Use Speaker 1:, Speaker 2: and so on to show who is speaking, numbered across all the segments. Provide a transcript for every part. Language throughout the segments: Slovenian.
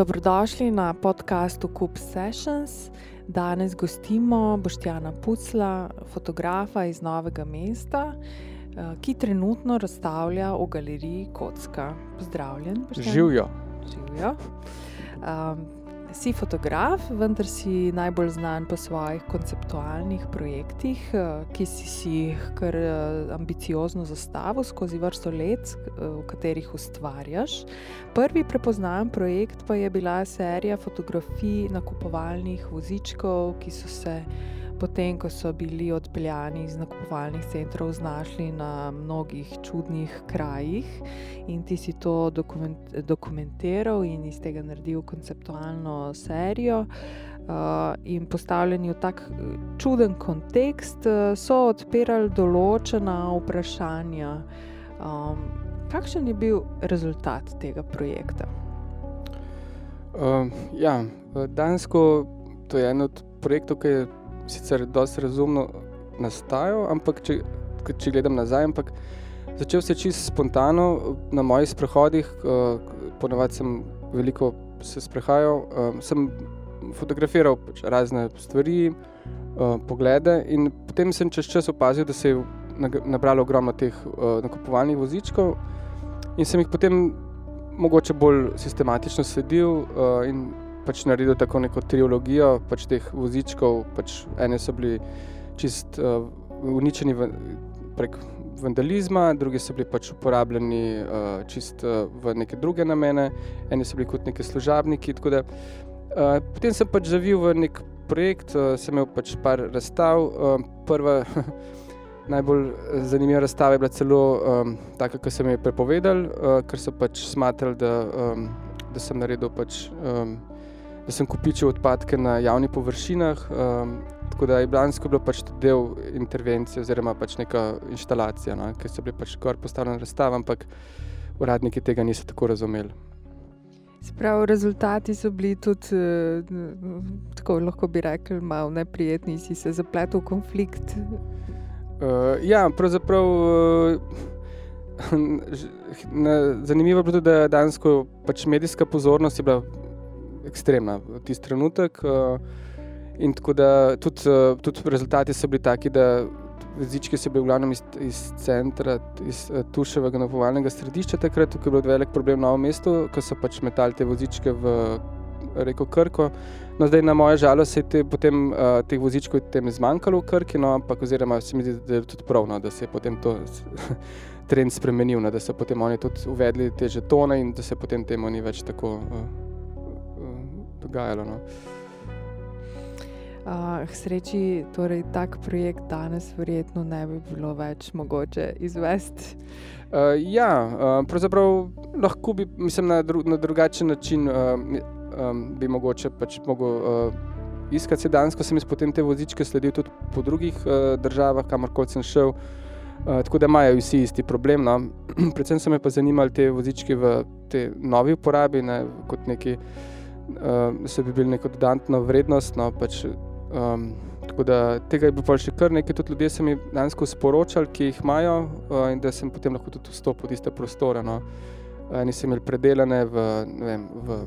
Speaker 1: Dobrodošli na podkastu Coop Sessions. Danes gostimo Boštjana Pucla, fotografa iz Novega mesta, eh, ki trenutno razstavlja v galeriji Kocka. Pozdravljen,
Speaker 2: Živijo.
Speaker 1: Živijo. Um, si fotograf, vendar si najbolj znan po svojih konceptualnih projektih, eh, ki si jih kar eh, ambiciozno zastavil skozi vrsto let, eh, v katerih ustvarjaš. Prvi prepoznaven projekt pa je bila serija fotografij nakupovalnih vozičkov, ki so se potem, ko so bili odpeljani iz nakupovalnih centrov, znašli na mnogih čudnih krajih in ti si to dokument, dokumentiral in iz tega naredil konceptualno serijo. Uh, in postavljeni v tak čuden kontekst, uh, so odpirali določena vprašanja. Um, kakšen je bil rezultat tega projekta?
Speaker 2: Uh, ja, Dansko je en od projektov, ki je sicer precej razumno nastajal, ampak če, če gledam nazaj, ampak začel se čisto spontano na mojih sprehodih, uh, ponovadi sem veliko se sprehajal, uh, sem fotografiral pač razne stvari, uh, poglede in potem sem čez čas opazil, da se je nabralo ogromno teh uh, nakupovalnih vozičkov in sem jih potem mogoče bolj sistematično sledil uh, in pač naredil tako neko trilogijo pač teh vozičkov. Pač ene so bili čist uh, uničeni v, prek vandalizma, druge so bili pač uporabljeni uh, čist uh, v neke druge namene, ene so bili kot neki služabniki. Da, uh, potem sem pač zavil v nek projekt, uh, sem imel pač par razstav. Uh, prva najbolj zanimiva razstava je bila celo um, taka, ki sem jo prepovedal, uh, ker so pač smatrali, da, um, da sem naredil pač. Um, da sem kupičil odpadke na javnih površinah. Um, tako da je Blansko bilo pač del intervencije, oziroma pač neka instalacija, no, ki so bili pač kar postavljeni razstav, ampak uradniki tega niso tako razumeli.
Speaker 1: Sprav, rezultati so bili tudi, uh, tako lahko bi rekli, malo neprijetni, si se zapletel v konflikt.
Speaker 2: Uh, ja, pravzaprav. Uh, Zanimivo je bilo tudi, da je dansko pač medijska pozornost je bila ekstremna tisti trenutek. Uh, in tako da tudi, uh, tudi rezultati so bili taki, da jezički so bili v glavnem iz, iz centra, iz uh, Tuševega napovalnega središča, takrat je bil velik problem na novem mestu, ko so pač metali te vozičke v reko Krko. No, zdaj, na moje žalost, je te, potem uh, teh vozičkov zmanjkalo v Krki, no, ampak oziroma se mi zdi, da je tudi pravno, da se je potem to trend spremenil, no, da so potem oni tudi uvedli te žetone in da se potem temu ni več tako. Uh, dogajalo. No.
Speaker 1: Uh, sreči, torej tak projekt danes verjetno ne bi bilo več mogoče izvesti.
Speaker 2: Uh, ja, uh, pravzaprav lahko bi, mislim, na, dru, na drugačen način uh, um, bi mogoče pač mogel uh, iskati sedansko. Sem jaz potem te vozičke sledil tudi po drugih uh, državah, kamorkoli sem šel. Uh, tako da imajo vsi isti problem. No. Predvsem so me pa zanimali te vozičke v te novi uporabi, ne, kot neki uh, se bi bil neko dodatno vrednost. No, pač, um, tako da tega je bilo še kar nekaj, tudi ljudje so mi danes sporočali, ki jih imajo, uh, in da sem potem lahko tudi vstopil v tiste prostore. No. Eni so imeli predelane v, vem, v,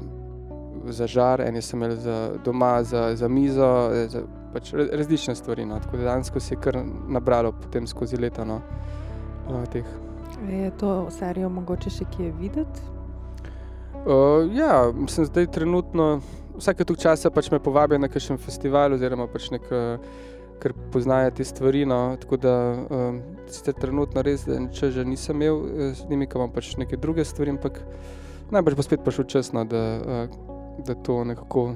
Speaker 2: v zažar, eni so imeli za doma, za, za mizo, za pač različne stvari. No. Tako da danes se je kar nabralo skozi leta. No, uh,
Speaker 1: je to serijo mogoče še kje videti?
Speaker 2: Uh, ja, mislim, da je trenutno, vsake tu časa pač me povabijo na kakšen festival, oziroma pač nek, ker poznajo te stvari. No, tako da um, ste trenutno res, da če že nisem imel eh, z njimi, imam pač neke druge stvari, ampak najbrž bo spet prišel čas, no, da, uh, da to nekako.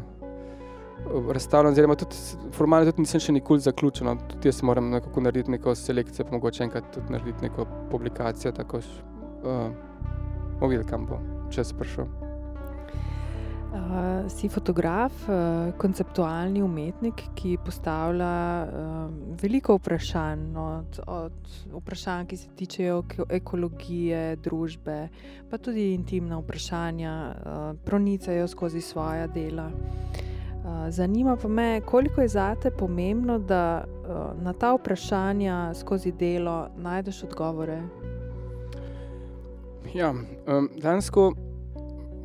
Speaker 2: Razstavljam, oziroma tudi formalno, tudi nisem še nikoli zaključil. No. Tudi jaz moram nekako narediti neko selekcijo, pa mogoče enkrat tudi narediti neko publikacijo. Tako da uh, videli, kam bo čas prišel.
Speaker 1: Uh, si fotograf, uh, konceptualni umetnik, ki postavlja uh, veliko vprašanj, od, od vprašanj, ki se tičejo ekologije, družbe, pa tudi intimna vprašanja, uh, pronicajo skozi svoja dela. Uh, zanima pa me, koliko je zate pomembno, da uh, na ta vprašanja skozi delo najdeš odgovore.
Speaker 2: Ja, um, dansko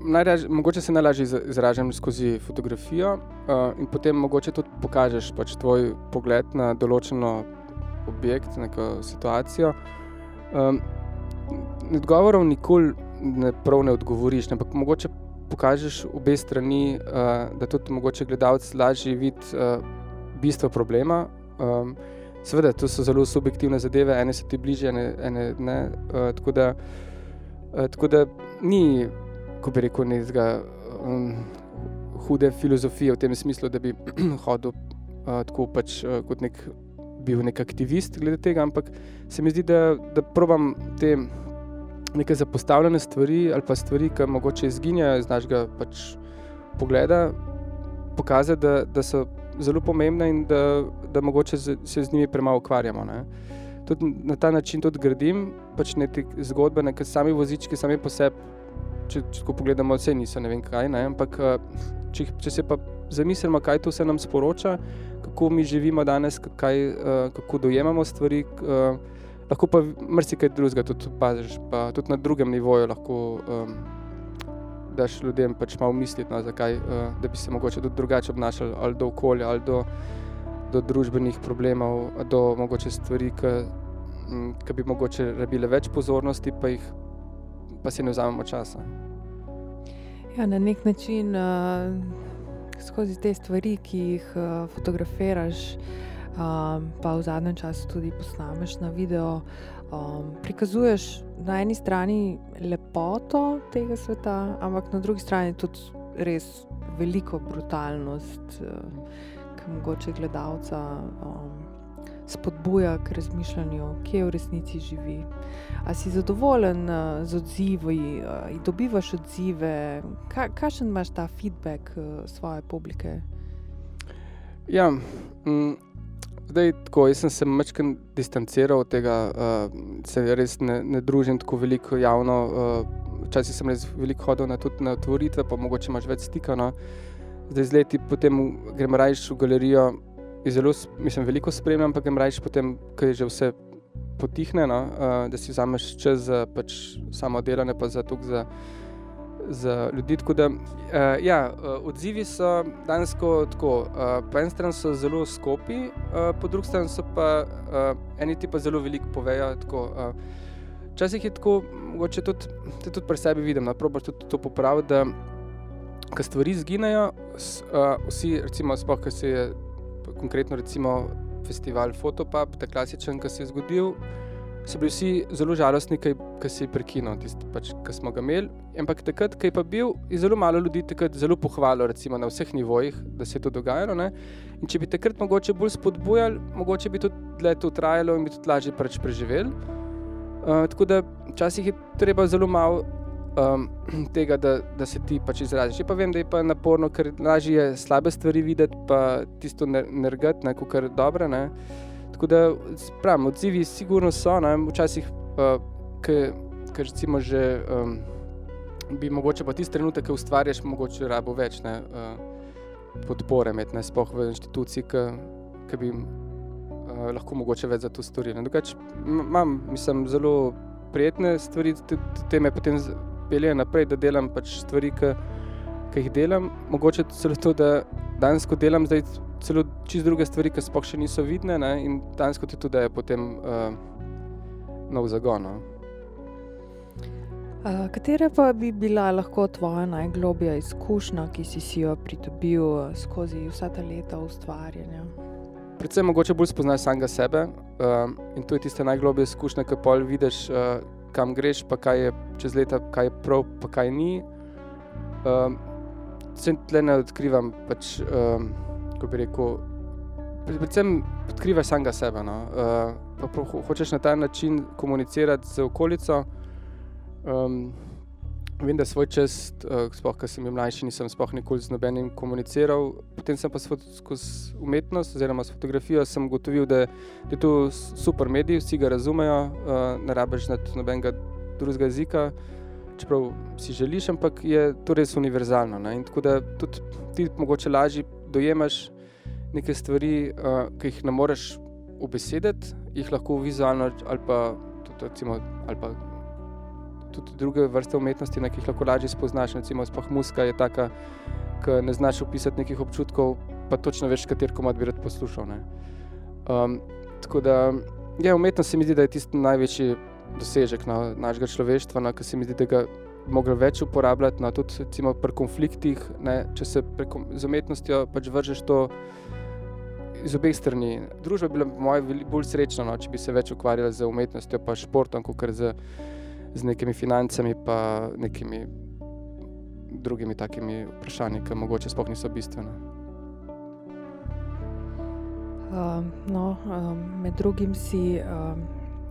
Speaker 2: najraž, mogoče se najlažje izražam skozi fotografijo uh, in potem mogoče tudi pokažeš pač tvoj pogled na določeno objekt, neko situacijo. Um, odgovorov nikoli ne prav ne odgovoriš, ampak mogoče pokažeš obe strani, uh, da tudi mogoče gledalec lažje vidi uh, bistvo problema. Um, seveda, to so zelo subjektivne zadeve, ene so ti bližje, ene, ene ne. Uh, tako, da, uh, tako da ni, ko bi rekel, nekaj um, hude filozofije v tem smislu, da bi hodil uh, tako pač uh, kot nek. Bil nek aktivist glede tega, ampak se mi zdi, da, da probam te neke zapostavljene stvari ali pa stvari, ki morda izginjajo iz našega pač pogleda, pokazati, da, da so zelo pomembne in da, da mogoče z, se z njimi premalo ukvarjamo. Tudi na ta način tudi gradim pač neke zgodbe, neke sami vozički, sami po sebi. Če, če pogledamo, vse niso, ne vem kaj. Ne? Ampak če, če se pa zamislimo, kaj to se nam sporoča, kako mi živimo danes, kaj, kako dojemamo stvari lahko pa marsikaj drugega tudi opaziš, pa tudi na drugem nivoju lahko um, daš ljudem pač malo misliti, no, zakaj, uh, da bi se mogoče tudi drugače obnašali, ali do okolja, ali do, do družbenih problemov, do mogoče stvari, ki bi mogoče rabile več pozornosti, pa, jih, pa si ne vzamemo časa.
Speaker 1: Ja, na nek način uh, skozi te stvari, ki jih uh, fotografiraš um, pa v zadnjem času tudi posnameš na video, um, prikazuješ na eni strani lepoto tega sveta, ampak na drugi strani tudi res veliko brutalnost, uh, ki mogoče gledalca um, spodbuja k razmišljanju, kje v resnici živi. A si zadovoljen uh, z odzivi, uh, dobivaš odzive, Ka, kakšen imaš ta feedback uh, svoje publike?
Speaker 2: Ja, mm, Zdaj, tako, jaz sem se večkrat distanciral od tega, uh, se res ne, ne družim tako veliko javno. Uh, včasih sem res veliko hodil na, na otvoritve, pa mogoče imaš več stika. No. Zdaj, z leti potem grem rajš v galerijo zelo, mislim, veliko spremljam, ampak grem rajš potem, ko je že vse potihne, no, uh, da si vzameš čas za pač, samo delanje, pa za tukaj za ljudi. Da, uh, ja, uh, odzivi so danes tako. Uh, po eni strani so zelo skopi, uh, po drugi strani pa uh, eni ti pa zelo veliko povejo. Včasih uh, je tako, mogoče tudi, tudi pri sebi vidim, da probiš tudi to popraviti. Da, Ko stvari izginejo, uh, vsi, recimo, spoh, ki se je konkretno, recimo, festival Fotopub, ta klasičen, ki se je zgodil, so bili vsi zelo žalostni, ker se je prekinil tisti, pač, ki smo ga imeli. Ampak takrat, ko je pa bil, je zelo malo ljudi takrat zelo pohvalilo, recimo na vseh nivojih, da se je to dogajalo. Ne? In če bi takrat mogoče bolj spodbujali, mogoče bi tudi dlje to trajalo in bi tudi lažje pač preživeli. Uh, tako da včasih je treba zelo malo um, tega, da, da se ti pač izraziš. Pa vem, da je pa naporno, ker lažje je slabe stvari videti, pa tisto nergati, ne, kot je dobro. Tako da, pravim, odzivi sigurno so, ne? včasih, uh, ker recimo že um, bi mogoče pa tisti trenutek, ki ustvarjaš, mogoče rabo več ne, uh, podpore med, ne, spoh v inštituciji, ki bi uh, lahko mogoče več za to storili. Drugač, imam, mislim, zelo prijetne stvari, te, te me potem peljejo naprej, da delam pač stvari, ki jih delam. Mogoče celo to, da danes, ko delam zdaj, celo čist druge stvari, ki sploh še niso vidne, ne? in danes kot je tudi, je potem uh, nov zagon. No.
Speaker 1: Uh, katera pa bi bila lahko tvoja najglobja izkušnja, ki si, si jo pridobil skozi vsa ta leta ustvarjanja?
Speaker 2: Predvsem mogoče bolj spoznaš samega sebe uh, in to je tista najglobja izkušnja, ki pol vidiš, uh, kam greš, pa kaj je čez leta, kaj je prav, pa kaj ni. Uh, Sem tle ne odkrivam pač. Uh, kako bi rekel, predvsem odkrivaš samega sebe. No? Uh, hočeš na ta način komunicirati z okolico. Um, vem, da svoj čas, uh, sploh, ker sem bil mlajši, nisem sploh nikoli z nobenim komuniciral. Potem sem pa skozi umetnost, oziroma s fotografijo, sem ugotovil, da, da je to super medij, vsi ga razumejo, uh, ne rabiš nobenega drugega jezika. Čeprav si želiš, ampak je to res univerzalno. Ne? In tako da tudi ti mogoče lažje dojemaš neke stvari, uh, ki jih ne moreš obesediti, jih lahko vizualno ali pa tudi recimo, ali pa tudi druge vrste umetnosti, na ki jih lahko lažje spoznaš. Recimo, sploh muska je taka, ki ne znaš opisati nekih občutkov, pa točno veš, kater komad bi rad poslušal. Um, tako da, ja, umetnost se mi zdi, da je tisti največji dosežek no, našega človeštva, no, ki se mi zdi, da ga mogli več uporabljati, no, tudi recimo, pri konfliktih, ne, če se preko, z umetnostjo pač vržeš to iz obeh strani. Družba bi bila moja bolj srečna, no, če bi se več ukvarjala z umetnostjo, pa športom, kot z, z nekimi financami, pa nekimi drugimi takimi vprašanji, ki mogoče sploh niso bistvene.
Speaker 1: Um, no, um, med drugim si um,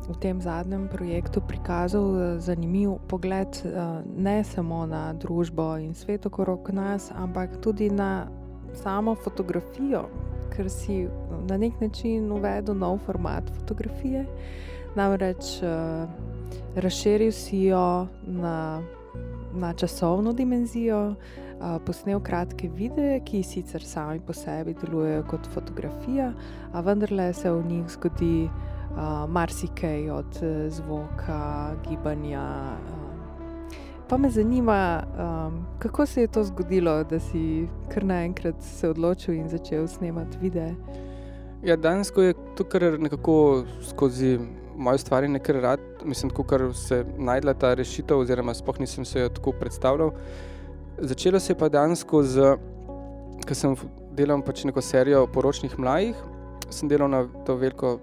Speaker 1: v tem zadnjem projektu prikazal uh, zanimiv pogled uh, ne samo na družbo in svet okrog nas, ampak tudi na samo fotografijo, ker si na nek način uvedel nov format fotografije. Namreč uh, razširil si jo na, na časovno dimenzijo, uh, posnel kratke videe, ki sicer sami po sebi delujejo kot fotografija, a vendarle se v njih zgodi uh, marsikaj od uh, zvoka, gibanja. Uh, Pa me zanima, um, kako se je to zgodilo, da si kar naenkrat se odločil in začel snemati videe.
Speaker 2: Ja, danes je to, kar nekako skozi moje stvari, kar rad, mislim, da se najdla ta rešitev, oziroma spoh nisem se jo tako predstavljal. Začelo se je pa danes, ko sem delal pač neko serijo poročnih mladih, sem delal na to veliko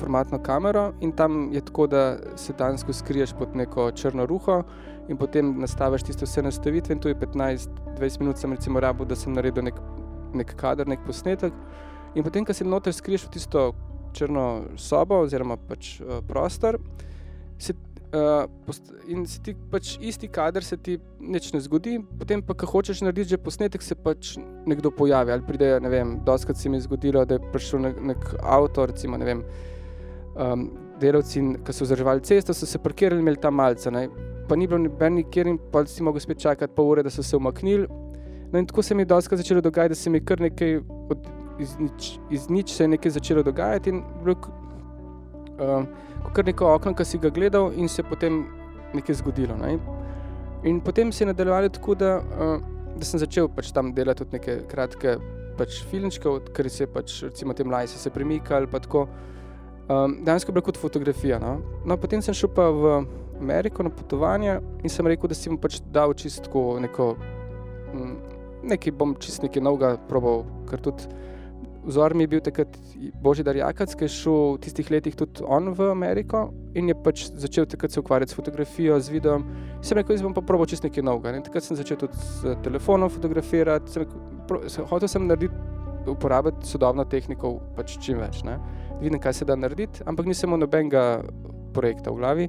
Speaker 2: formatno kamero in tam je tako, da se danes skriješ pod neko črno ruho in potem nastaviš tiste vse nastavitve. In tu je 15-20 minut, sem recimo rabo, da sem naredil nek, nek kader, nek posnetek. In potem, ko se noter skriješ v tisto črno sobo oziroma pač uh, prostor. Se, uh, in se ti pač isti kader, se ti nič ne zgodi, potem pa, ko hočeš narediti že posnetek, se pač nekdo pojavi. Ali pride, ne vem, doskrat se mi je zgodilo, da je prišel nek, nek avto, recimo, ne vem, um, delavci, ki so vzdrževali cesto, so se parkirali, imeli tam malce. Ne? Pa ni bilo noben nikjer in pa si mogel spet čakati pol ure, da so se umaknili. No, in tako se mi je dosti začelo dogajati, da se mi je kar nekaj od, iz, nič, iz nič se je nekaj začelo dogajati. In rok, um, kar neko okno, ki si ga gledal, in se potem nekaj zgodilo. Ne? In potem se je nadaljevalo tako, da, uh, da sem začel pač tam delati tudi neke kratke pač filmčke, ker se je pač, recimo, te mlajše se premikali. Um, danes je bilo kot fotografija. No? No, potem sem šel pa v Ameriko na potovanje in sem rekel, da si bom pač dal čistko neko, mm, nekaj bom čist nekaj novega probal. Ker tudi vzor mi je bil takrat Božidar Jakac, ki je šel v tistih letih tudi on v Ameriko in je pač začel takrat se ukvarjati s fotografijo, z videom. In sem rekel, da bom pa probal čist nekaj novega. In takrat sem začel tudi s telefonom fotografirati, sem rekel, pro, hotel sem narediti, uporabiti sodobno tehniko pač čim več. Ne? vidim, kaj se da narediti, ampak nisem imel nobenega projekta v glavi.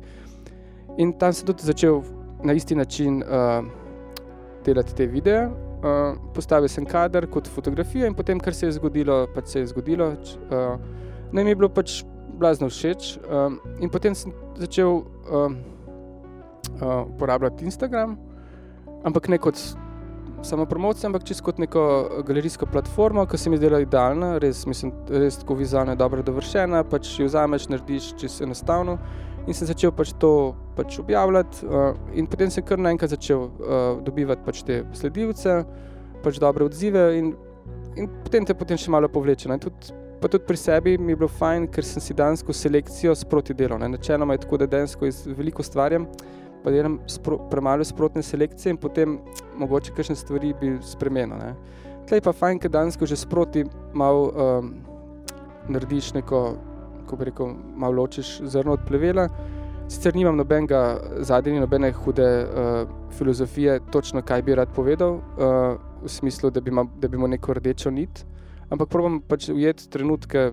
Speaker 2: In tam sem tudi začel na isti način uh, delati te videe. Uh, postavil sem kader kot fotografijo, in potem, kar se je zgodilo, pač se je zgodilo. Uh, no, mi je bilo pač blazno všeč. Uh, in potem sem začel uh, uh, uporabljati Instagram, ampak ne kot samo promocijo, ampak čisto kot neko eh, galerijsko platformo, ki se mi zdela idealna, res, mislim, res tako vizualno dobro dovršena. Pač jo vzameš, narediš čisto enostavno. In sem začel pač to pač objavljati, uh, in potem sem kar naenkrat začel uh, dobivati pač te sledilce, pač dobre odzive, in, in potem te potem še malo povleče. No. Tudi, pa tudi pri sebi mi je bilo fajn, ker sem si dansko selekcijo sproti delal. Načeloma je tako, da densko veliko stvarjam pa delam spro, premalo sprotne selekcije in potem mogoče kakšne stvari bi spremenil. Ne. Tlej pa fajn, ker danes že sproti malo um, narediš neko, ko bi rekel, malo ločiš zrno od plevela. Sicer nimam nobenega zadnjega, nobene hude uh, filozofije, točno kaj bi rad povedal, uh, v smislu, da bi, ma, da bi imel neko rdečo nit, ampak probujem pač ujeti trenutke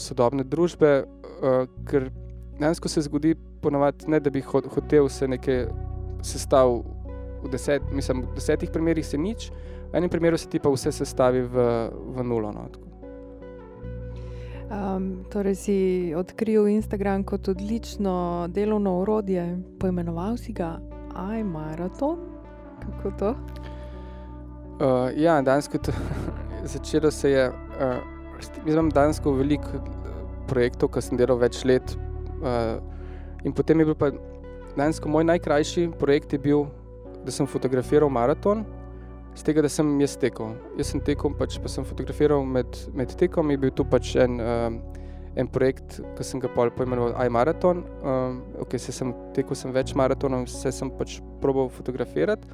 Speaker 2: sodobne družbe, uh, ker danes, ko se zgodi, ponovadi ne, da bi hotel se nekaj sestaviti v, deset, mislim, v desetih primerih, se nič, v enem primeru se ti pa vse sestavi v, v nulo. No,
Speaker 1: Um, torej, si odkril Instagram kot odlično delovno orodje, poimenoval si ga iMarathon. Kako to?
Speaker 2: Uh, ja, danes je začelo se je. Uh, imam danes veliko projektov, ki sem delal več let. Uh, In potem je bil pa Dansko moj najkrajši projekt je bil, da sem fotografiral maraton, z tega, da sem jaz tekel. Jaz sem tekel, pač, pa sem fotografiral med, med tekom, je bil tu pač en, um, en projekt, ki sem ga poimenoval iMarathon. Um, okay, se sem tekel sem več maratonov, vse sem pač probal fotografirati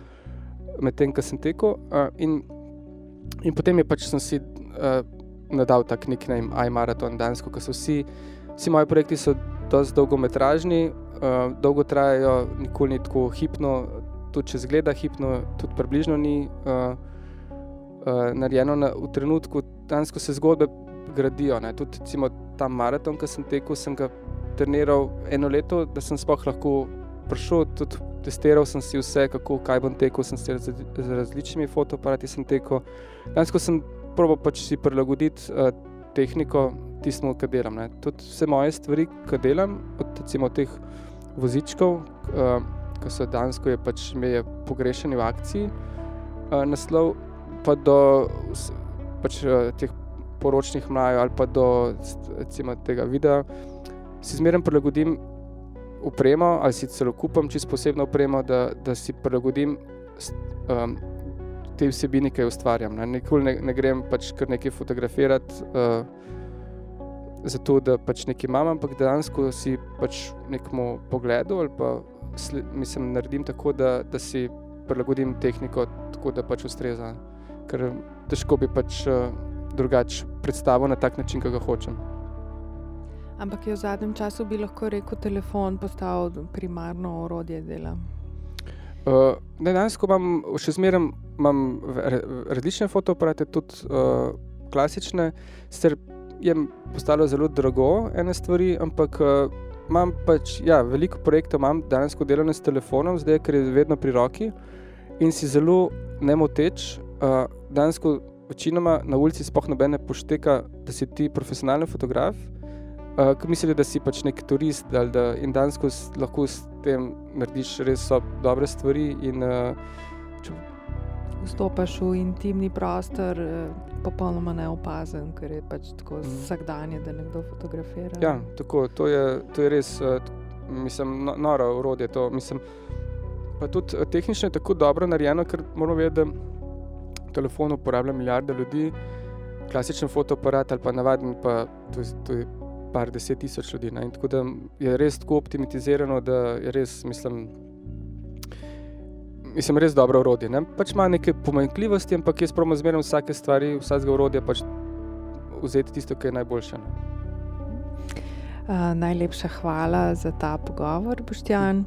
Speaker 2: med tem, ko sem tekel. Uh, in, in potem je pač sem si uh, nadal tak nickname iMarathon dansko, ker so vsi, vsi moji projekti so dolgometražni, uh, dolgo trajajo, nikoli ni tako hipno, tudi če zgleda hipno, tudi približno ni uh, uh, narejeno na, v trenutku, dansko se zgodbe gradijo. Ne. Tudi recimo, ta maraton, ki sem tekel, sem ga treniral eno leto, da sem sploh lahko prišel. Tudi testiral sem si vse, kako kaj bom tekel, sem se z, z različnimi fotoaparati tekel. Dansko sem probo pač si prilagoditi uh, tehniko tistemu, kar delam. Ne. Tudi vse moje stvari, ki delam, od recimo teh vozičkov. Uh, ko so dansko je pač meje pogrešeni v akciji, uh, naslov pa do pač, uh, teh poročnih mlajev ali pa do recimo, tega videa, si zmeraj prilagodim upremo ali si celo kupam čisto posebno upremo, da, da si prilagodim um, te vsebine, ki jih ustvarjam. Ne. Nikoli ne, ne grem pač kar nekaj fotografirati. Uh, Zato, da pač nekaj imam, ampak dejansko si pač nekemu pogledu ali pa mislim, naredim tako, da, da si prilagodim tehniko, tako da pač ustreza. Ker težko bi pač uh, drugače predstavil na tak način, kot ga hočem.
Speaker 1: Ampak je v zadnjem času bi lahko rekel, da telefon postal primarno orodje dela.
Speaker 2: Uh, Danes, ko imam še zmeraj različne fotoaparate, tudi uh, klasične, sicer je postalo zelo drago, ene stvari, ampak uh, imam pač, ja, veliko projektov, imam danes delano s telefonom, zdaj ker je vedno pri roki in si zelo nemoteč. Uh, danes, večinoma na ulici, spoh nobene pošteka, da si ti profesionalni fotograf, uh, ki misli, da si pač nek turist ali da in danes lahko s tem narediš res dobre stvari. In, uh.
Speaker 1: Vstopaš v intimni prostor, popolnoma neopazen, ker je pač tako mm. vsakdanje, da nekdo fotografira.
Speaker 2: Ja, tako, to, je, to je res, uh, mislim, no, noro urodje. To, mislim, pa tudi uh, tehnično je tako dobro narejeno, ker moramo vedeti, da telefon uporablja milijarde ljudi, klasičen fotoaparat ali pa navaden, pa to, to je par deset tisoč ljudi. Ne, tako da je res tako optimizirano, da je res, mislim mislim, res dobro urodje. Ne? Pač ima neke pomanjkljivosti, ampak jaz pravim zmerno vsake stvari, vsakega urodja pač vzeti tisto, kar je najboljše.
Speaker 1: Uh, najlepša hvala za ta pogovor, Boštjan.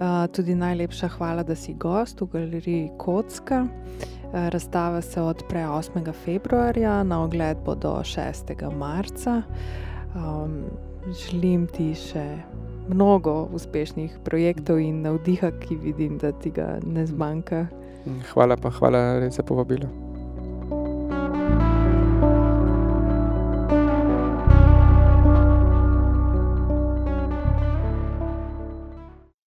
Speaker 1: Uh, tudi najlepša hvala, da si gost v galeriji Kocka. Uh, razstava se odpre 8. februarja, na ogled bo do 6. marca. Um, želim ti še mnogo uspešnih projektov in navdiha, ki vidim, da ti ga ne zmanjka.
Speaker 2: Hvala pa, hvala za povabilo.